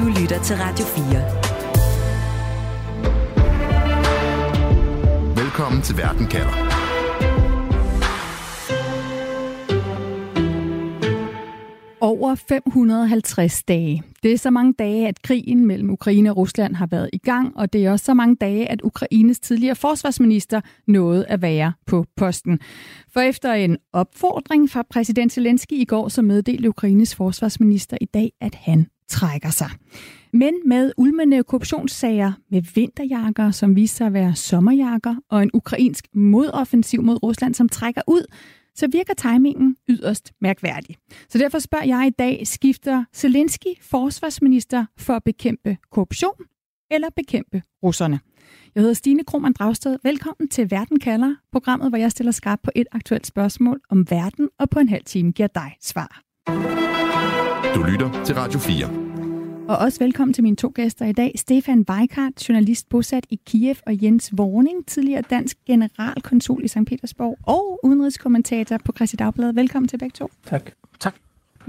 Du lytter til Radio 4. Velkommen til Verden kalder. Over 550 dage. Det er så mange dage, at krigen mellem Ukraine og Rusland har været i gang, og det er også så mange dage, at Ukraines tidligere forsvarsminister nåede at være på posten. For efter en opfordring fra præsident Zelensky i går, så meddelte Ukraines forsvarsminister i dag, at han trækker sig. Men med ulmende korruptionssager, med vinterjakker, som viser sig at være sommerjakker, og en ukrainsk modoffensiv mod Rusland, som trækker ud, så virker timingen yderst mærkværdig. Så derfor spørger jeg i dag, skifter Zelensky forsvarsminister for at bekæmpe korruption eller bekæmpe russerne? Jeg hedder Stine Krohmann Dragsted. Velkommen til Verden kalder, programmet, hvor jeg stiller skarpt på et aktuelt spørgsmål om verden, og på en halv time giver dig svar. Du lytter til Radio 4. Og også velkommen til mine to gæster i dag. Stefan Weikart, journalist bosat i Kiev, og Jens Vorning, tidligere dansk generalkonsul i St. Petersborg og udenrigskommentator på Christi Dagblad. Velkommen til begge to. Tak. Tak.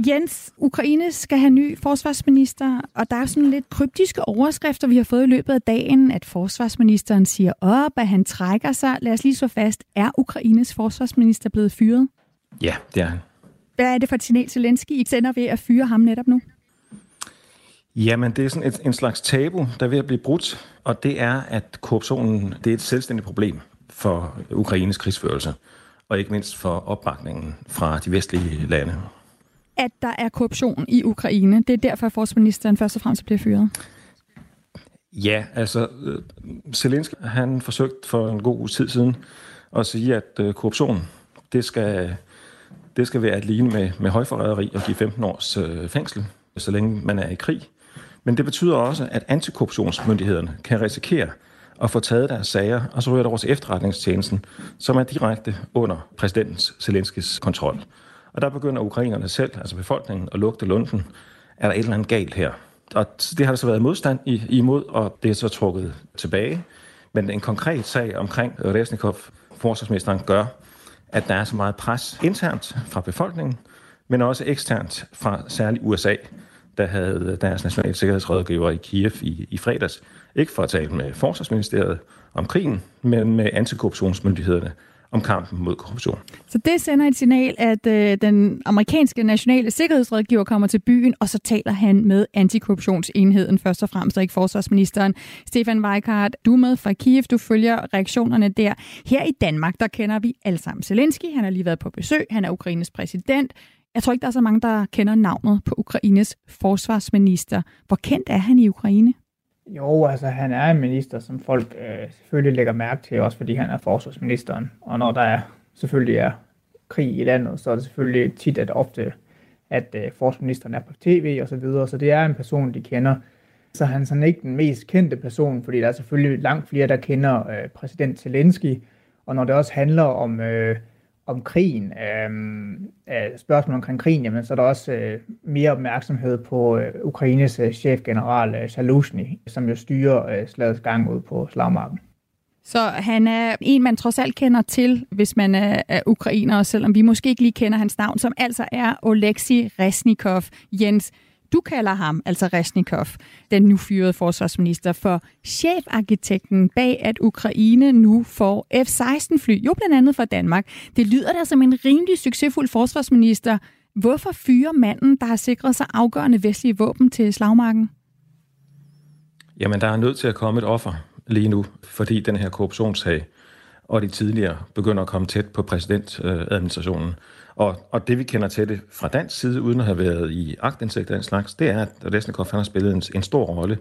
Jens, Ukraine skal have ny forsvarsminister, og der er sådan lidt kryptiske overskrifter, vi har fået i løbet af dagen, at forsvarsministeren siger op, at han trækker sig. Lad os lige slå fast, er Ukraines forsvarsminister blevet fyret? Ja, det er han. Hvad er det for et signal Zelensky I sender ved at fyre ham netop nu? Jamen, det er sådan et, en slags tabu, der er ved at blive brudt, og det er, at korruptionen det er et selvstændigt problem for Ukraines krigsførelse, og ikke mindst for opbakningen fra de vestlige lande. At der er korruption i Ukraine, det er derfor, at forsvarsministeren først og fremmest bliver fyret? Ja, altså, øh, Zelensky, han forsøgte for en god tid siden at sige, at øh, korruption, det skal, det skal være at ligne med, med højforræderi og give 15 års øh, fængsel, så længe man er i krig. Men det betyder også, at antikorruptionsmyndighederne kan risikere at få taget deres sager, og så ryger det over til efterretningstjenesten, som er direkte under præsidentens Zelenskis kontrol. Og der begynder ukrainerne selv, altså befolkningen, at lugte lunden. Er der et eller andet galt her? Og det har der så været modstand imod, og det er så trukket tilbage. Men en konkret sag omkring Resnikov, forsvarsministeren, gør, at der er så meget pres internt fra befolkningen, men også eksternt fra særligt USA, der havde deres nationale sikkerhedsrådgiver i Kiev i, i fredags, ikke for at tale med forsvarsministeriet om krigen, men med antikorruptionsmyndighederne om kampen mod korruption. Så det sender et signal, at øh, den amerikanske nationale sikkerhedsrådgiver kommer til byen, og så taler han med antikorruptionsenheden først og fremmest, og ikke forsvarsministeren. Stefan Weikart, du er med fra Kiev, du følger reaktionerne der. Her i Danmark, der kender vi alle sammen Zelensky, han har lige været på besøg, han er Ukraines præsident. Jeg tror ikke, der er så mange, der kender navnet på Ukraines forsvarsminister. Hvor kendt er han i Ukraine? Jo, altså han er en minister, som folk øh, selvfølgelig lægger mærke til, også fordi han er forsvarsministeren. Og når der er, selvfølgelig er krig i landet, så er det selvfølgelig tit at ofte, at øh, forsvarsministeren er på tv og så videre. Så det er en person, de kender. Så han er sådan ikke den mest kendte person, fordi der er selvfølgelig langt flere, der kender øh, præsident Zelensky. Og når det også handler om øh, om krigen, øhm, øh, spørgsmål omkring krigen, jamen, så er der også øh, mere opmærksomhed på øh, Ukraines øh, chefgeneral øh, Shalushny, som jo styrer øh, slagets gang ud på slagmarken. Så han er en, man trods alt kender til, hvis man er, er ukrainer, selvom vi måske ikke lige kender hans navn, som altså er Oleksiy Resnikov. Jens, du kalder ham, altså Resnikov, den nu fyrede forsvarsminister, for chefarkitekten bag, at Ukraine nu får F-16-fly, jo blandt andet fra Danmark. Det lyder da som en rimelig succesfuld forsvarsminister. Hvorfor fyre manden, der har sikret sig afgørende vestlige våben til slagmarken? Jamen, der er nødt til at komme et offer lige nu, fordi den her korruptionssag og de tidligere begynder at komme tæt på præsidentadministrationen. Og, og det vi kender til det fra dansk side, uden at have været i agtindsigt af den slags, det er, at Lesnikov har spillet en, en stor rolle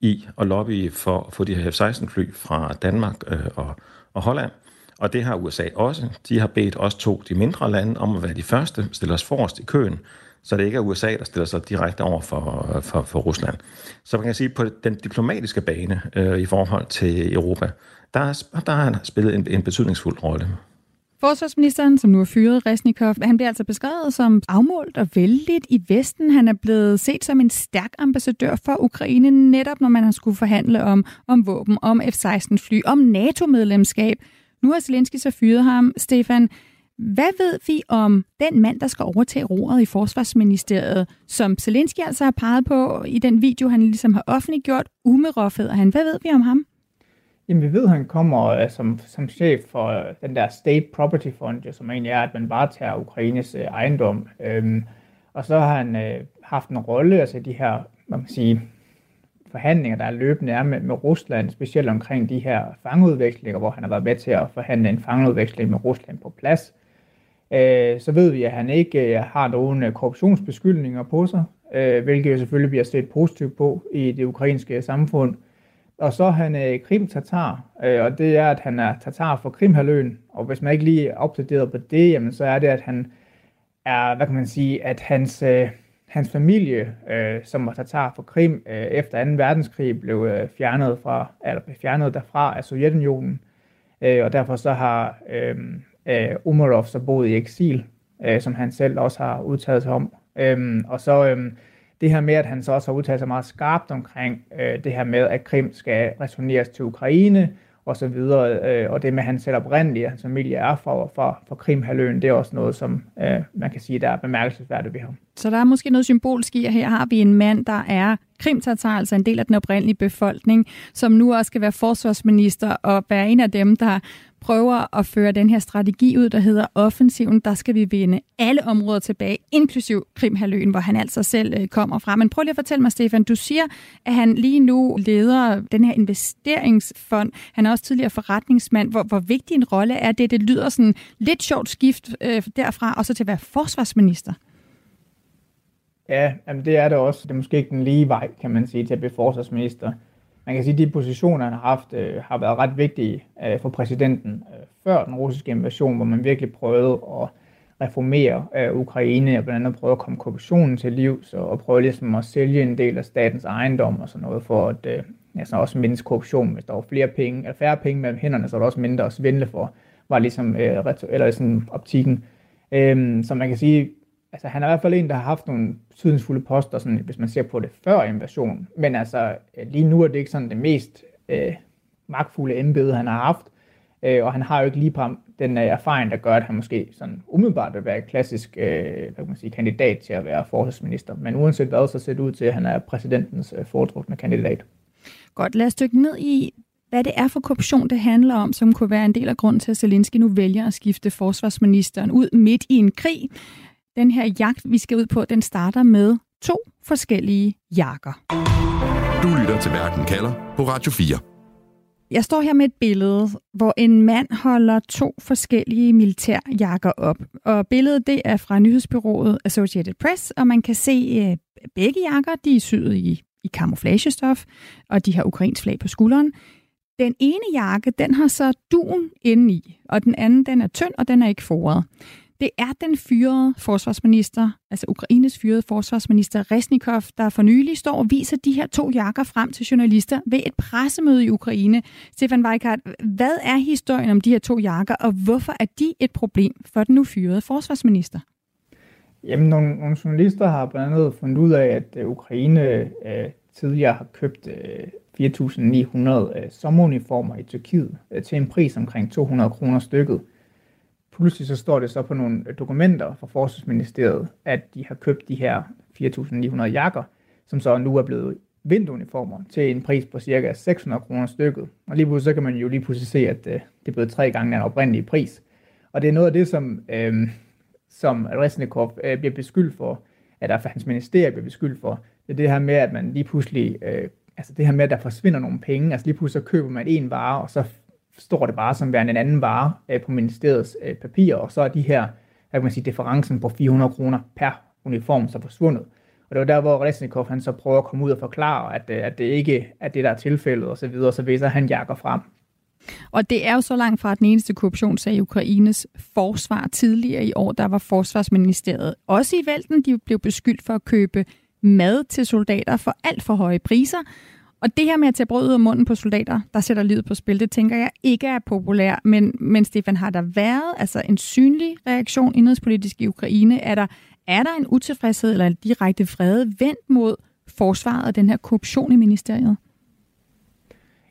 i at lobby for at få de her F-16-fly fra Danmark øh, og, og Holland. Og det har USA også. De har bedt os to, de mindre lande, om at være de første, stille os forrest i køen, så det ikke er USA, der stiller sig direkte over for, for, for Rusland. Så man kan sige, på den diplomatiske bane øh, i forhold til Europa, der, der har han spillet en, en betydningsfuld rolle. Forsvarsministeren, som nu er fyret, Resnikov, han bliver altså beskrevet som afmålt og vældigt i Vesten. Han er blevet set som en stærk ambassadør for Ukraine, netop når man har skulle forhandle om, om våben, om F-16-fly, om NATO-medlemskab. Nu har Zelensky så fyret ham. Stefan, Hvad ved vi om den mand, der skal overtage roret i Forsvarsministeriet, som Zelensky altså har peget på i den video, han ligesom har offentliggjort? Umerov hedder han. Hvad ved vi om ham? Jamen, vi ved, at han kommer uh, som, som chef for uh, den der State Property Fund, som egentlig er, at man bare tager Ukraines uh, ejendom. Um, og så har han uh, haft en rolle, altså de her, hvad man kan sige, forhandlinger, der er løbende er med, med Rusland, specielt omkring de her fangeudvekslinger, hvor han har været med til at forhandle en fangeudveksling med Rusland på plads. Øh, så ved vi, at han ikke øh, har nogen korruptionsbeskyldninger på sig, øh, hvilket jo selvfølgelig bliver set positivt på i det ukrainske samfund. Og så er han øh, krim-tatar, øh, og det er, at han er tatar for Krimhaløen. Og hvis man ikke lige er opdateret på det, jamen, så er det, at han er, hvad kan man sige, at hans, øh, hans familie, øh, som var tatar for Krim øh, efter 2. verdenskrig, blev øh, fjernet, fra, eller blev fjernet derfra af Sovjetunionen. Øh, og derfor så har øh, øh, Umarov så boet i eksil, øh, som han selv også har udtaget sig om. Øh, og så øh, det her med, at han så også har udtalt sig meget skarpt omkring øh, det her med, at Krim skal returneres til Ukraine, og så videre. Øh, og det med, at han selv oprindeligt, at hans familie er fra, fra, fra Krimhaløen, det er også noget, som øh, man kan sige, der er bemærkelsesværdigt ved ham. Så der er måske noget symbolsk i, at her har vi en mand, der er krimtatar, altså en del af den oprindelige befolkning, som nu også skal være forsvarsminister og være en af dem, der prøver at føre den her strategi ud, der hedder offensiven. Der skal vi vinde alle områder tilbage, inklusiv Krimhaløen, hvor han altså selv øh, kommer fra. Men prøv lige at fortælle mig, Stefan, du siger, at han lige nu leder den her investeringsfond. Han er også tidligere forretningsmand. Hvor, hvor vigtig en rolle er det? Det lyder sådan lidt sjovt skift øh, derfra, og så til at være forsvarsminister. Ja, jamen det er det også. Det er måske ikke den lige vej, kan man sige, til at blive forsvarsminister. Man kan sige, at de positioner, han har haft, øh, har været ret vigtige øh, for præsidenten øh, før den russiske invasion, hvor man virkelig prøvede at reformere øh, Ukraine, og blandt andet prøve at komme korruptionen til livs, og, og prøve ligesom at sælge en del af statens ejendom og sådan noget, for at øh, altså også mindske korruption. Hvis der var flere penge, eller færre penge mellem hænderne, så var der også mindre at svindle for, var ligesom øh, eller sådan optikken. Øh, så man kan sige, altså han er i hvert fald en, der har haft nogle betydningsfulde poster, sådan, hvis man ser på det før invasionen. Men altså, øh, lige nu er det ikke sådan det mest øh, magtfulde embede, han har haft. Øh, og han har jo ikke lige den øh, erfaring, der gør, at han måske sådan umiddelbart vil være klassisk øh, hvad kan man sige, kandidat til at være forsvarsminister. Men uanset hvad, så ser det ud til, at han er præsidentens øh, foretrukne kandidat. Godt, lad os dykke ned i, hvad det er for korruption, det handler om, som kunne være en del af grunden til, at Zelensky nu vælger at skifte forsvarsministeren ud midt i en krig. Den her jagt, vi skal ud på, den starter med to forskellige jakker. Du lytter til Verden kalder på Radio 4. Jeg står her med et billede, hvor en mand holder to forskellige militærjakker op. Og billedet det er fra nyhedsbyrået Associated Press, og man kan se øh, begge jakker, de er syet i, i camouflagestof, og de har ukrainsk flag på skulderen. Den ene jakke, den har så duen indeni, og den anden, den er tynd, og den er ikke foret. Det er den fyrede forsvarsminister, altså Ukraines fyrede forsvarsminister Resnikov, der for nylig står og viser de her to jakker frem til journalister ved et pressemøde i Ukraine. Stefan Weikart, hvad er historien om de her to jakker, og hvorfor er de et problem for den nu fyrede forsvarsminister? Jamen, nogle, nogle journalister har blandt andet fundet ud af, at øh, Ukraine øh, tidligere har købt øh, 4.900 øh, sommeruniformer i Tyrkiet øh, til en pris omkring 200 kroner stykket pludselig så står det så på nogle dokumenter fra Forsvarsministeriet, at de har købt de her 4.900 jakker, som så nu er blevet vinteruniformer til en pris på cirka 600 kroner stykket. Og lige pludselig så kan man jo lige pludselig se, at øh, det er blevet tre gange den oprindelige pris. Og det er noget af det, som, øh, som Resnikov øh, bliver beskyldt for, at der for hans ministerie bliver beskyldt for, det er det her med, at man lige pludselig, øh, altså det her med, at der forsvinder nogle penge, altså lige pludselig så køber man en vare, og så står det bare som værende en anden vare øh, på ministeriets øh, papirer, og så er de her, hvad kan man sige, differencen på 400 kroner per uniform så forsvundet. Og det var der, hvor Resnikov han så prøver at komme ud og forklare, at, øh, at det ikke er det, der er tilfældet, og så videre, så viser han jakker frem. Og det er jo så langt fra den eneste korruptionssag i Ukraines forsvar. Tidligere i år, der var Forsvarsministeriet også i vælten. De blev beskyldt for at købe mad til soldater for alt for høje priser. Og det her med at tage brød ud af munden på soldater, der sætter livet på spil, det tænker jeg ikke er populær. Men, men Stefan, har der været altså en synlig reaktion indrigspolitisk i Ukraine? Er der, er der en utilfredshed eller en direkte frede vendt mod forsvaret og den her korruption i ministeriet?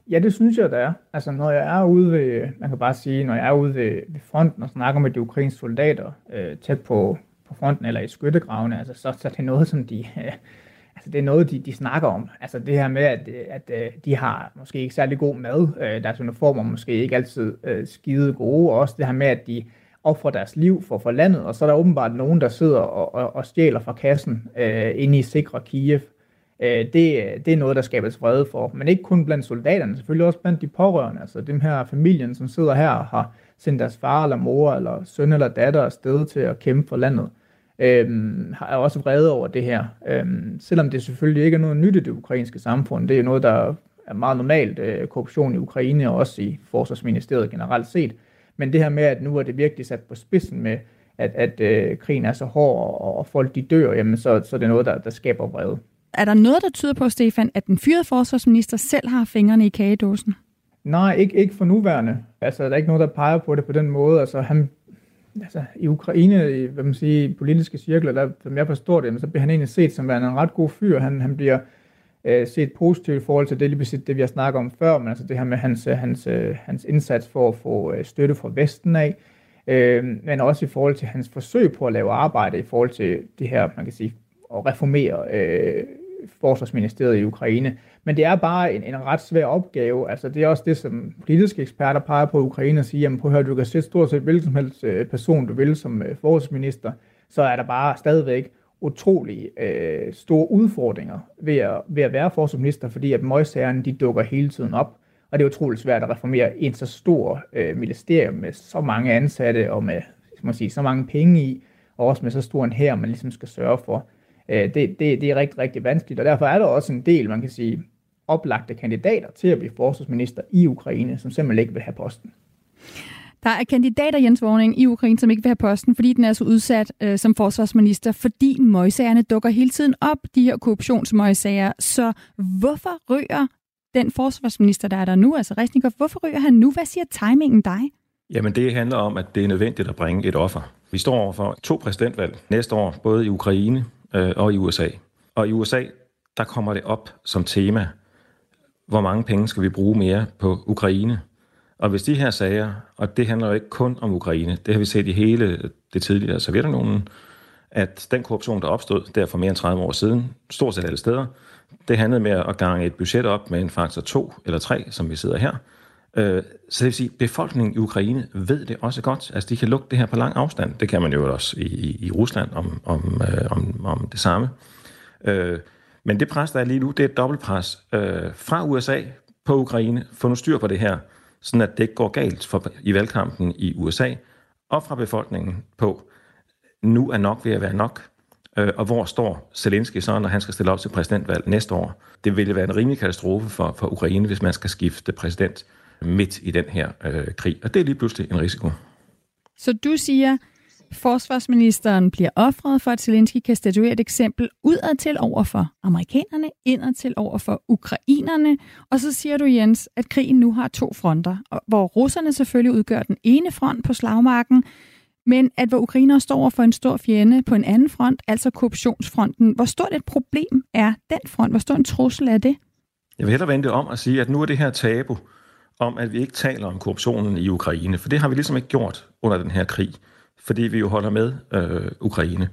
Ja, det synes jeg, der er. Altså, når jeg er ude ved, man kan bare sige, når jeg er ude ved, ved fronten og snakker med de ukrainske soldater øh, tæt på, på fronten eller i skyttegravene, altså, så, så er det noget, som de, øh, altså, det er noget, de, de snakker om. Altså, det her med, at, at, at de har måske ikke særlig god mad, øh, deres uniformer måske ikke altid øh, skide gode, og også det her med, at de offrer deres liv for, for landet, og så er der åbenbart nogen, der sidder og, og, og stjæler fra kassen øh, inde i sikre Kiev. Øh, det, det er noget, der skabes vrede for, men ikke kun blandt soldaterne, selvfølgelig også blandt de pårørende, altså dem her familien, som sidder her og har sendt deres far eller mor eller søn eller datter afsted til at kæmpe for landet, øhm, er også vrede over det her. Øhm, selvom det selvfølgelig ikke er noget nyt i det ukrainske samfund, det er noget, der er meget normalt, øh, korruption i Ukraine og også i forsvarsministeriet generelt set, men det her med, at nu er det virkelig sat på spidsen med, at, at øh, krigen er så hård, og, og folk de dør, jamen så, så er det noget, der, der skaber vrede. Er der noget, der tyder på, Stefan, at den fyrede forsvarsminister selv har fingrene i kagedåsen? Nej, ikke, ikke for nuværende. Altså, der er ikke noget, der peger på det på den måde. Altså, han, altså, i Ukraine, i, hvad man siger, politiske cirkler, der, som jeg forstår det, så bliver han egentlig set som en ret god fyr. Han, han bliver øh, set positivt i forhold til det, lige præcis det, vi har snakket om før, men altså det her med hans, øh, hans, øh, hans indsats for at få øh, støtte fra Vesten af, øh, men også i forhold til hans forsøg på at lave arbejde i forhold til det her, man kan sige, at reformere øh, forsvarsministeriet i Ukraine. Men det er bare en, en ret svær opgave. Altså, det er også det, som politiske eksperter peger på i Ukraine og siger, jamen prøv at høre, du kan sætte stort set hvilken som helst øh, person, du vil som øh, forsvarsminister, så er der bare stadigvæk utrolig øh, store udfordringer ved at, ved at være forsvarsminister, fordi at møgsagerne, de dukker hele tiden op. Og det er utroligt svært at reformere en så stor øh, ministerium med så mange ansatte og med man sige, så mange penge i, og også med så stor en her, man ligesom skal sørge for. Øh, det, det, det er rigtig, rigtig vanskeligt, og derfor er der også en del, man kan sige, oplagte kandidater til at blive forsvarsminister i Ukraine, som simpelthen ikke vil have posten. Der er kandidater, Jens Vorning, i Ukraine, som ikke vil have posten, fordi den er så udsat øh, som forsvarsminister, fordi møgssagerne dukker hele tiden op, de her korruptionsmøgssager. Så hvorfor rører den forsvarsminister, der er der nu, altså Resnikov, hvorfor rører han nu? Hvad siger timingen dig? Jamen det handler om, at det er nødvendigt at bringe et offer. Vi står over for to præsidentvalg næste år, både i Ukraine øh, og i USA. Og i USA, der kommer det op som tema, hvor mange penge skal vi bruge mere på Ukraine? Og hvis de her sager, og det handler jo ikke kun om Ukraine, det har vi set i hele det tidligere Sovjetunionen, at den korruption, der opstod der for mere end 30 år siden, stort set alle steder, det handlede med at gange et budget op med en faktor 2 eller 3, som vi sidder her. Øh, så det vil sige, at befolkningen i Ukraine ved det også godt. Altså, de kan lukke det her på lang afstand. Det kan man jo også i, i, i Rusland om, om, øh, om, om det samme. Øh, men det pres, der er lige nu, det er et dobbeltpres øh, fra USA på Ukraine. Få nu styr på det her sådan at det ikke går galt for, i valgkampen i USA, og fra befolkningen på, nu er nok ved at være nok, øh, og hvor står Zelensky så, når han skal stille op til præsidentvalg næste år? Det ville være en rimelig katastrofe for, for Ukraine, hvis man skal skifte præsident midt i den her øh, krig, og det er lige pludselig en risiko. Så du siger, Forsvarsministeren bliver offret for, at Zelensky kan statuere et eksempel udad til over for amerikanerne, indad til over for ukrainerne. Og så siger du, Jens, at krigen nu har to fronter, hvor russerne selvfølgelig udgør den ene front på slagmarken, men at hvor ukrainere står over for en stor fjende på en anden front, altså korruptionsfronten. Hvor stort et problem er den front? Hvor stor en trussel er det? Jeg vil hellere vente om at sige, at nu er det her tabu om, at vi ikke taler om korruptionen i Ukraine, for det har vi ligesom ikke gjort under den her krig fordi vi jo holder med øh, Ukraine.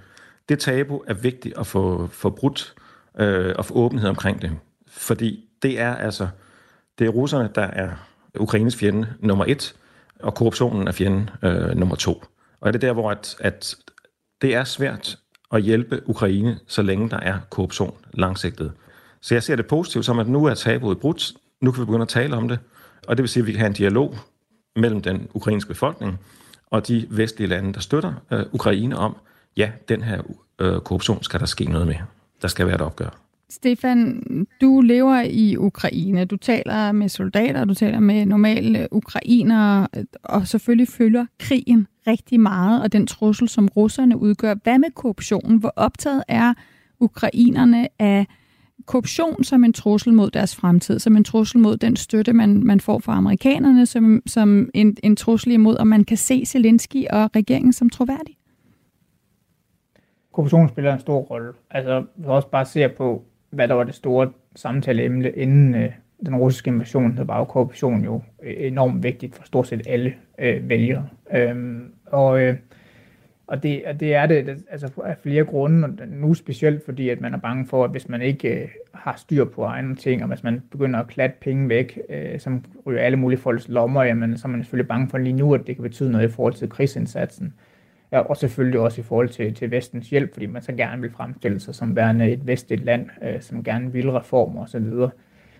Det tabu er vigtigt at få, få brudt øh, og få åbenhed omkring det, fordi det er altså, det er russerne, der er Ukraines fjende nummer et, og korruptionen er fjende øh, nummer to. Og det er der, hvor at, at det er svært at hjælpe Ukraine, så længe der er korruption langsigtet. Så jeg ser det positivt som, at nu er tabuet brudt, nu kan vi begynde at tale om det, og det vil sige, at vi kan have en dialog mellem den ukrainske befolkning og de vestlige lande, der støtter øh, Ukraine om, ja, den her øh, korruption skal der ske noget med. Der skal være et opgør. Stefan, du lever i Ukraine. Du taler med soldater, du taler med normale ukrainere, og selvfølgelig følger krigen rigtig meget, og den trussel, som russerne udgør. Hvad med korruptionen? Hvor optaget er ukrainerne af korruption som en trussel mod deres fremtid, som en trussel mod den støtte, man, man får fra amerikanerne, som, som en, en trussel imod, om man kan se Zelensky og regeringen som troværdig? Korruption spiller en stor rolle. Altså, vi også bare ser på, hvad der var det store samtaleemne, inden øh, den russiske invasion, der var jo korruption jo øh, enormt vigtigt for stort set alle øh, vælgere. Øhm, og øh, og det, det er det altså af flere grunde, og nu specielt fordi, at man er bange for, at hvis man ikke øh, har styr på egne ting, og hvis man begynder at klatte penge væk, øh, som ryger alle mulige folks lommer, jamen, så er man selvfølgelig bange for lige nu, at det kan betyde noget i forhold til krigsindsatsen. Ja, og selvfølgelig også i forhold til, til vestens hjælp, fordi man så gerne vil fremstille sig som værende et vestligt land, øh, som gerne vil reformer osv.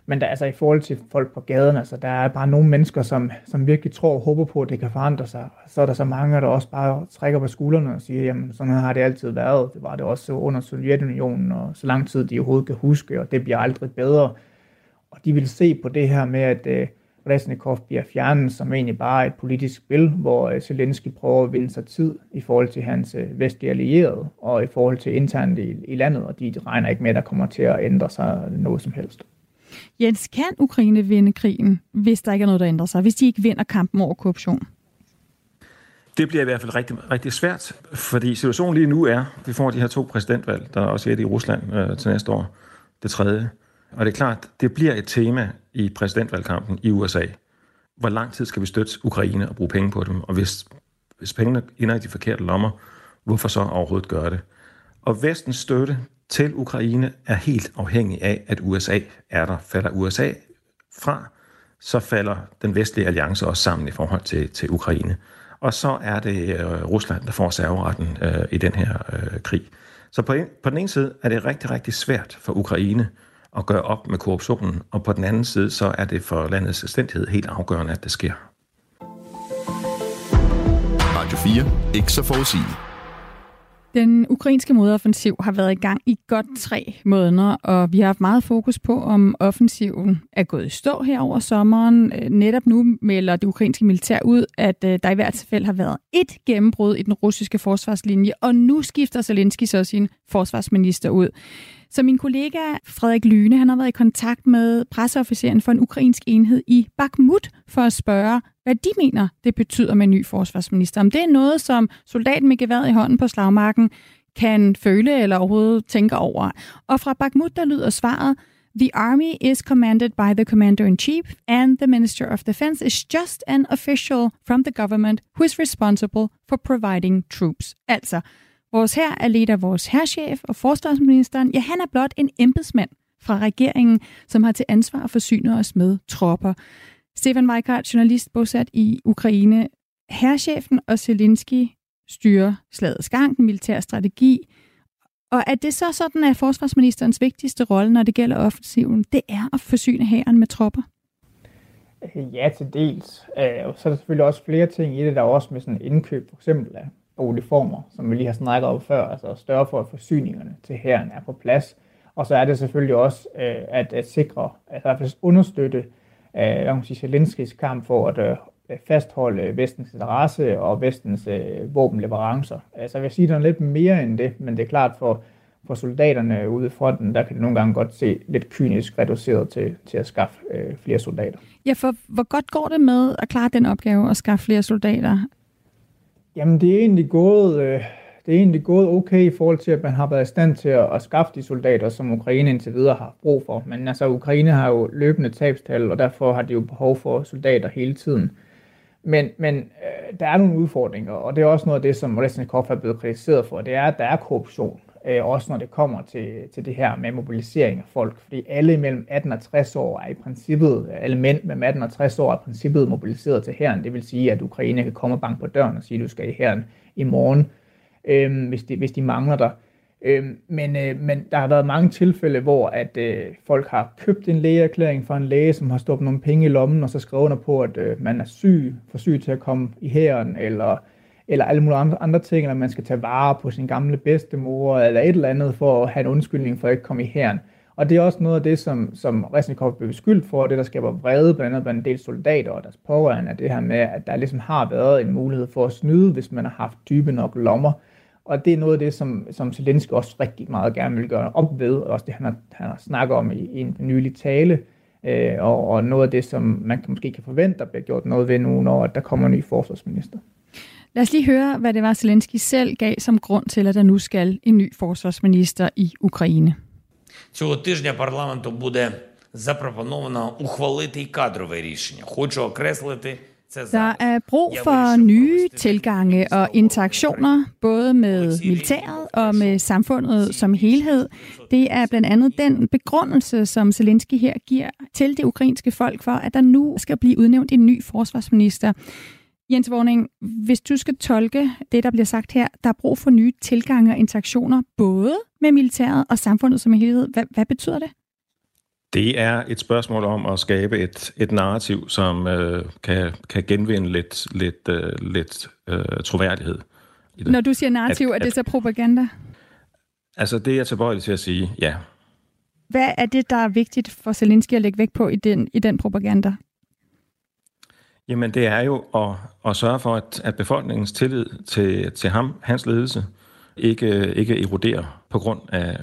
Men der, altså, i forhold til folk på gaden, altså, der er bare nogle mennesker, som, som virkelig tror og håber på, at det kan forandre sig. Så er der så mange, der også bare trækker på skuldrene og siger, jamen sådan har det altid været. Det var det også under Sovjetunionen, og så lang tid de overhovedet kan huske, og det bliver aldrig bedre. Og de vil se på det her med, at øh, Resnikov bliver fjernet som egentlig bare et politisk spil, hvor øh, Zelensky prøver at vinde sig tid i forhold til hans øh, vestlige allierede, og i forhold til internt i, i landet, og de regner ikke med, at der kommer til at ændre sig noget som helst. Jens, kan Ukraine vinde krigen, hvis der ikke er noget, der ændrer sig? Hvis de ikke vinder kampen over korruption? Det bliver i hvert fald rigtig, rigtig svært, fordi situationen lige nu er, at vi får de her to præsidentvalg, der er også et i Rusland øh, til næste år, det tredje. Og det er klart, det bliver et tema i præsidentvalgkampen i USA. Hvor lang tid skal vi støtte Ukraine og bruge penge på dem? Og hvis, hvis pengene ender i de forkerte lommer, hvorfor så overhovedet gøre det? Og vestens støtte til Ukraine er helt afhængig af, at USA er der. Falder USA fra, så falder den vestlige alliance også sammen i forhold til, til Ukraine. Og så er det øh, Rusland, der får serveretten øh, i den her øh, krig. Så på, en, på den ene side er det rigtig, rigtig svært for Ukraine at gøre op med korruptionen, og på den anden side, så er det for landets selvstændighed helt afgørende, at det sker. Radio 4. Ikke så forudsigeligt. Den ukrainske modoffensiv har været i gang i godt tre måneder, og vi har haft meget fokus på, om offensiven er gået i stå her over sommeren. Øh, netop nu melder det ukrainske militær ud, at øh, der i hvert fald har været et gennembrud i den russiske forsvarslinje, og nu skifter Zelensky så sin forsvarsminister ud. Så min kollega Frederik Lyne, han har været i kontakt med presseofficeren for en ukrainsk enhed i Bakhmut for at spørge, hvad de mener, det betyder med en ny forsvarsminister. Om det er noget, som soldaten med geværet i hånden på slagmarken kan føle eller overhovedet tænke over. Og fra Bakhmut, der lyder svaret, The army is commanded by the commander-in-chief, and the Minister of Defense is just an official from the government who is responsible for providing troops. Altså, Vores her er leder af vores herrchef og forsvarsministeren. Ja, han er blot en embedsmand fra regeringen, som har til ansvar at forsyne os med tropper. Stefan Weikart, journalist bosat i Ukraine. Herrchefen og Zelensky styrer slagets gang, den militære strategi. Og er det så sådan, at forsvarsministerens vigtigste rolle, når det gælder offensiven, det er at forsyne hæren med tropper? Øh, ja, til dels. Øh, og så er der selvfølgelig også flere ting i det, der er også med sådan indkøb, for eksempel af uniformer, som vi lige har snakket om før, altså større for, at forsyningerne til hæren er på plads. Og så er det selvfølgelig også øh, at, at sikre, altså at understøtte øh, sige, Zelenskis kamp for at øh, fastholde vestens interesse og vestens øh, våbenleverancer. Altså jeg vil sige, der er lidt mere end det, men det er klart for, for soldaterne ude i fronten, der kan det nogle gange godt se lidt kynisk reduceret til, til at skaffe øh, flere soldater. Ja, for hvor godt går det med at klare den opgave at skaffe flere soldater? Jamen, det er egentlig gået, øh, det er egentlig gået okay i forhold til, at man har været i stand til at, at skaffe de soldater, som Ukraine indtil videre har brug for. Men altså, Ukraine har jo løbende tabstal, og derfor har de jo behov for soldater hele tiden. Men, men øh, der er nogle udfordringer, og det er også noget af det, som Resnikov er blevet kritiseret for, det er, at der er korruption øh, også når det kommer til, til det her med mobilisering af folk. Fordi alle mellem 18 og 60 år er i princippet, alle mænd mellem 18 og 60 år er i princippet mobiliseret til herren. Det vil sige, at Ukraine kan komme og banke på døren og sige, at du skal i herren i morgen, øh, hvis, de, hvis de mangler dig. Øh, men, øh, men der har været mange tilfælde, hvor at øh, folk har købt en lægeerklæring fra en læge, som har stoppet nogle penge i lommen, og så skrevet under på, at øh, man er syg, for syg til at komme i hæren, eller eller alle mulige andre, andre ting, eller man skal tage vare på sin gamle bedstemor, eller et eller andet for at have en undskyldning for at ikke komme i hæren. Og det er også noget af det, som, som Resnikov blev beskyldt for, det der skaber vrede blandt andet blandt en del soldater og deres pårørende, er det her med, at der ligesom har været en mulighed for at snyde, hvis man har haft dybe nok lommer. Og det er noget af det, som, som Zelensky også rigtig meget gerne vil gøre op ved, og også det, han har, han har snakket om i, i en nylig tale, øh, og, og noget af det, som man kan, måske kan forvente, der bliver gjort noget ved nu, når der kommer en ny forsvarsminister. Lad os lige høre, hvad det var, Zelensky selv gav som grund til, at der nu skal en ny forsvarsminister i Ukraine. Цього тижня парламенту буде запропоновано ухвалити й кадрове рішення. Хочу окреслити der er brug for nye tilgange og interaktioner, både med militæret og med samfundet som helhed. Det er blandt andet den begrundelse, som Zelensky her giver til det ukrainske folk for, at der nu skal blive udnævnt en ny forsvarsminister. Jens Vorning, hvis du skal tolke det, der bliver sagt her, der er brug for nye tilgange og interaktioner, både med militæret og samfundet som helhed. Hvad, hvad betyder det? Det er et spørgsmål om at skabe et, et narrativ, som øh, kan, kan genvinde lidt, lidt, øh, lidt øh, troværdighed. I det. Når du siger narrativ, at, er det så propaganda? Altså, det er jeg tilbøjelig til at sige, ja. Hvad er det, der er vigtigt for Zelensky at lægge vægt på i den, i den propaganda? Jamen, det er jo at, at sørge for, at, at befolkningens tillid til, til ham, hans ledelse, ikke, ikke eroderer på grund af,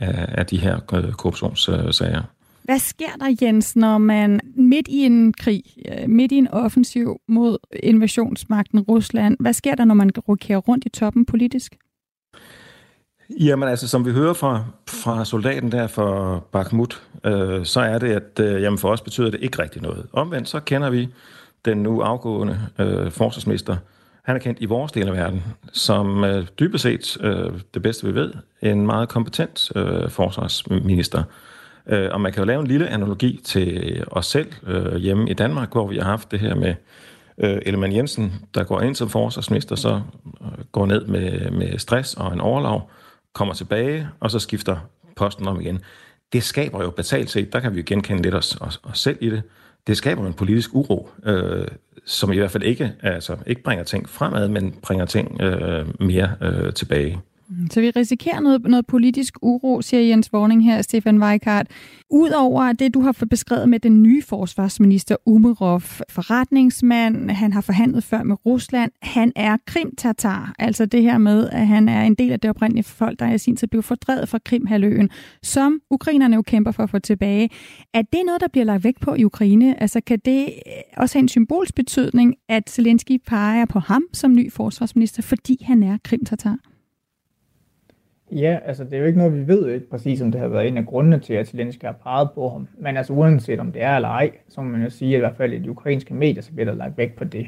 af, af de her korruptionssager. Hvad sker der, Jens, når man midt i en krig, øh, midt i en offensiv mod invasionsmagten Rusland, hvad sker der, når man rokerer rundt i toppen politisk? Jamen altså, som vi hører fra, fra soldaten der for Bakhmut, øh, så er det, at øh, jamen for os betyder det ikke rigtig noget. Omvendt så kender vi den nu afgående øh, forsvarsminister. Han er kendt i vores del af verden som øh, dybest set, øh, det bedste vi ved, en meget kompetent øh, forsvarsminister. Øh, Øh, og man kan jo lave en lille analogi til os selv øh, hjemme i Danmark, hvor vi har haft det her med øh, Ellemann Jensen, der går ind som forsvarsminister, så øh, går ned med, med stress og en overlov, kommer tilbage, og så skifter posten om igen. Det skaber jo betalt set, der kan vi jo genkende lidt os, os, os selv i det, det skaber en politisk uro, øh, som i hvert fald ikke, altså, ikke bringer ting fremad, men bringer ting øh, mere øh, tilbage. Mm, så vi risikerer noget, noget politisk uro, siger Jens Vorning her, Stefan Weikart. Udover det, du har beskrevet med den nye forsvarsminister Umerov, forretningsmand, han har forhandlet før med Rusland, han er krimtatar, altså det her med, at han er en del af det oprindelige folk, der i sin tid blev fordrevet fra Krimhaløen, som ukrainerne jo kæmper for at få tilbage. Er det noget, der bliver lagt væk på i Ukraine? Altså kan det øh, også have en symbolsk betydning, at Zelensky peger på ham som ny forsvarsminister, fordi han er krimtatar? Ja, altså det er jo ikke noget, vi ved ikke præcis, om det har været en af grundene til, at Zelensky har peget på ham. Men altså uanset om det er eller ej, så må man jo sige, at i hvert fald i de ukrainske medier, så bliver der lagt vægt på det.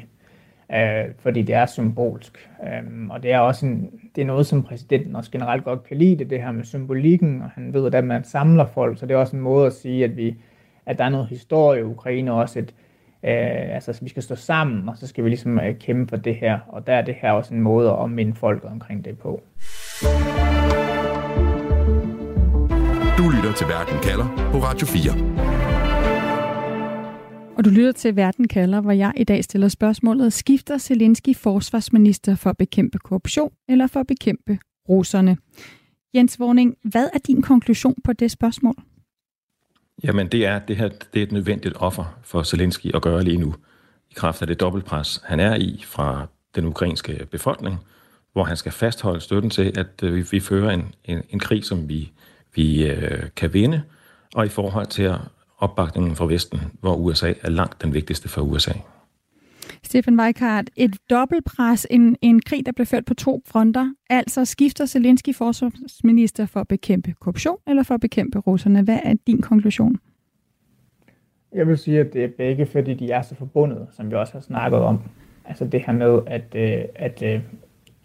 Øh, fordi det er symbolsk. Øh, og det er også en, det er noget, som præsidenten også generelt godt kan lide, det, det her med symbolikken, og han ved, at man samler folk, så det er også en måde at sige, at, vi, at der er noget historie i Ukraine, også et, øh, altså vi skal stå sammen, og så skal vi ligesom øh, kæmpe for det her, og der er det her også en måde at minde folket omkring det på. Du lytter til Verden kalder på Radio 4. Og du lytter til Verden kalder, hvor jeg i dag stiller spørgsmålet, skifter Zelensky forsvarsminister for at bekæmpe korruption eller for at bekæmpe russerne? Jens Vorning, hvad er din konklusion på det spørgsmål? Jamen det er, det her det er et nødvendigt offer for Zelensky at gøre lige nu, i kraft af det dobbeltpres, han er i fra den ukrainske befolkning, hvor han skal fastholde støtten til, at øh, vi, vi fører en, en, en krig, som vi vi øh, kan vinde, og i forhold til opbakningen fra Vesten, hvor USA er langt den vigtigste for USA. Stefan Weikart, et dobbeltpres, en, en krig, der blev ført på to fronter. Altså skifter Zelensky forsvarsminister for at bekæmpe korruption eller for at bekæmpe russerne. Hvad er din konklusion? Jeg vil sige, at det er begge, fordi de er så forbundet, som vi også har snakket om. Altså det her med, at, øh, at, at øh,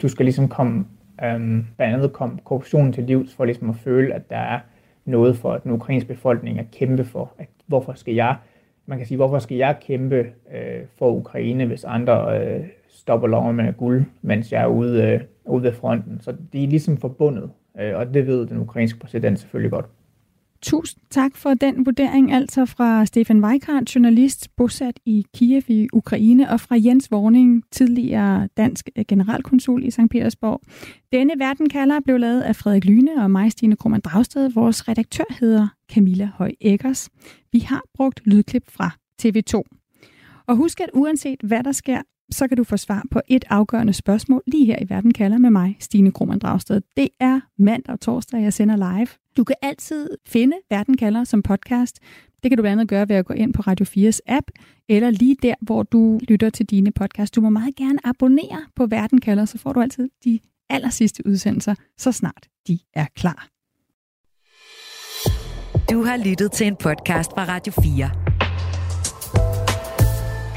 du skal ligesom komme Øhm, blandt andet kom korruptionen til livs for ligesom at føle, at der er noget for den ukrainske befolkning at kæmpe for. At, hvorfor skal jeg, man kan sige, hvorfor skal jeg kæmpe øh, for Ukraine, hvis andre øh, stopper loven med guld, mens jeg er ude, øh, ude ved fronten. Så de er ligesom forbundet, øh, og det ved den ukrainske præsident selvfølgelig godt. Tusind tak for den vurdering, altså fra Stefan Weikart, journalist bosat i Kiev i Ukraine, og fra Jens Vorning, tidligere dansk generalkonsul i St. Petersborg. Denne verden kalder blev lavet af Frederik Lyne og mig, Stine Krohmann Dragsted. Vores redaktør hedder Camilla Høj Eggers. Vi har brugt lydklip fra TV2. Og husk, at uanset hvad der sker, så kan du få svar på et afgørende spørgsmål lige her i Verden kalder med mig, Stine Krohmann Dragsted. Det er mandag og torsdag, jeg sender live. Du kan altid finde Verden kalder som podcast. Det kan du blandt andet gøre ved at gå ind på Radio 4's app, eller lige der, hvor du lytter til dine podcast. Du må meget gerne abonnere på Verden kalder, så får du altid de aller sidste udsendelser, så snart de er klar. Du har lyttet til en podcast fra Radio 4.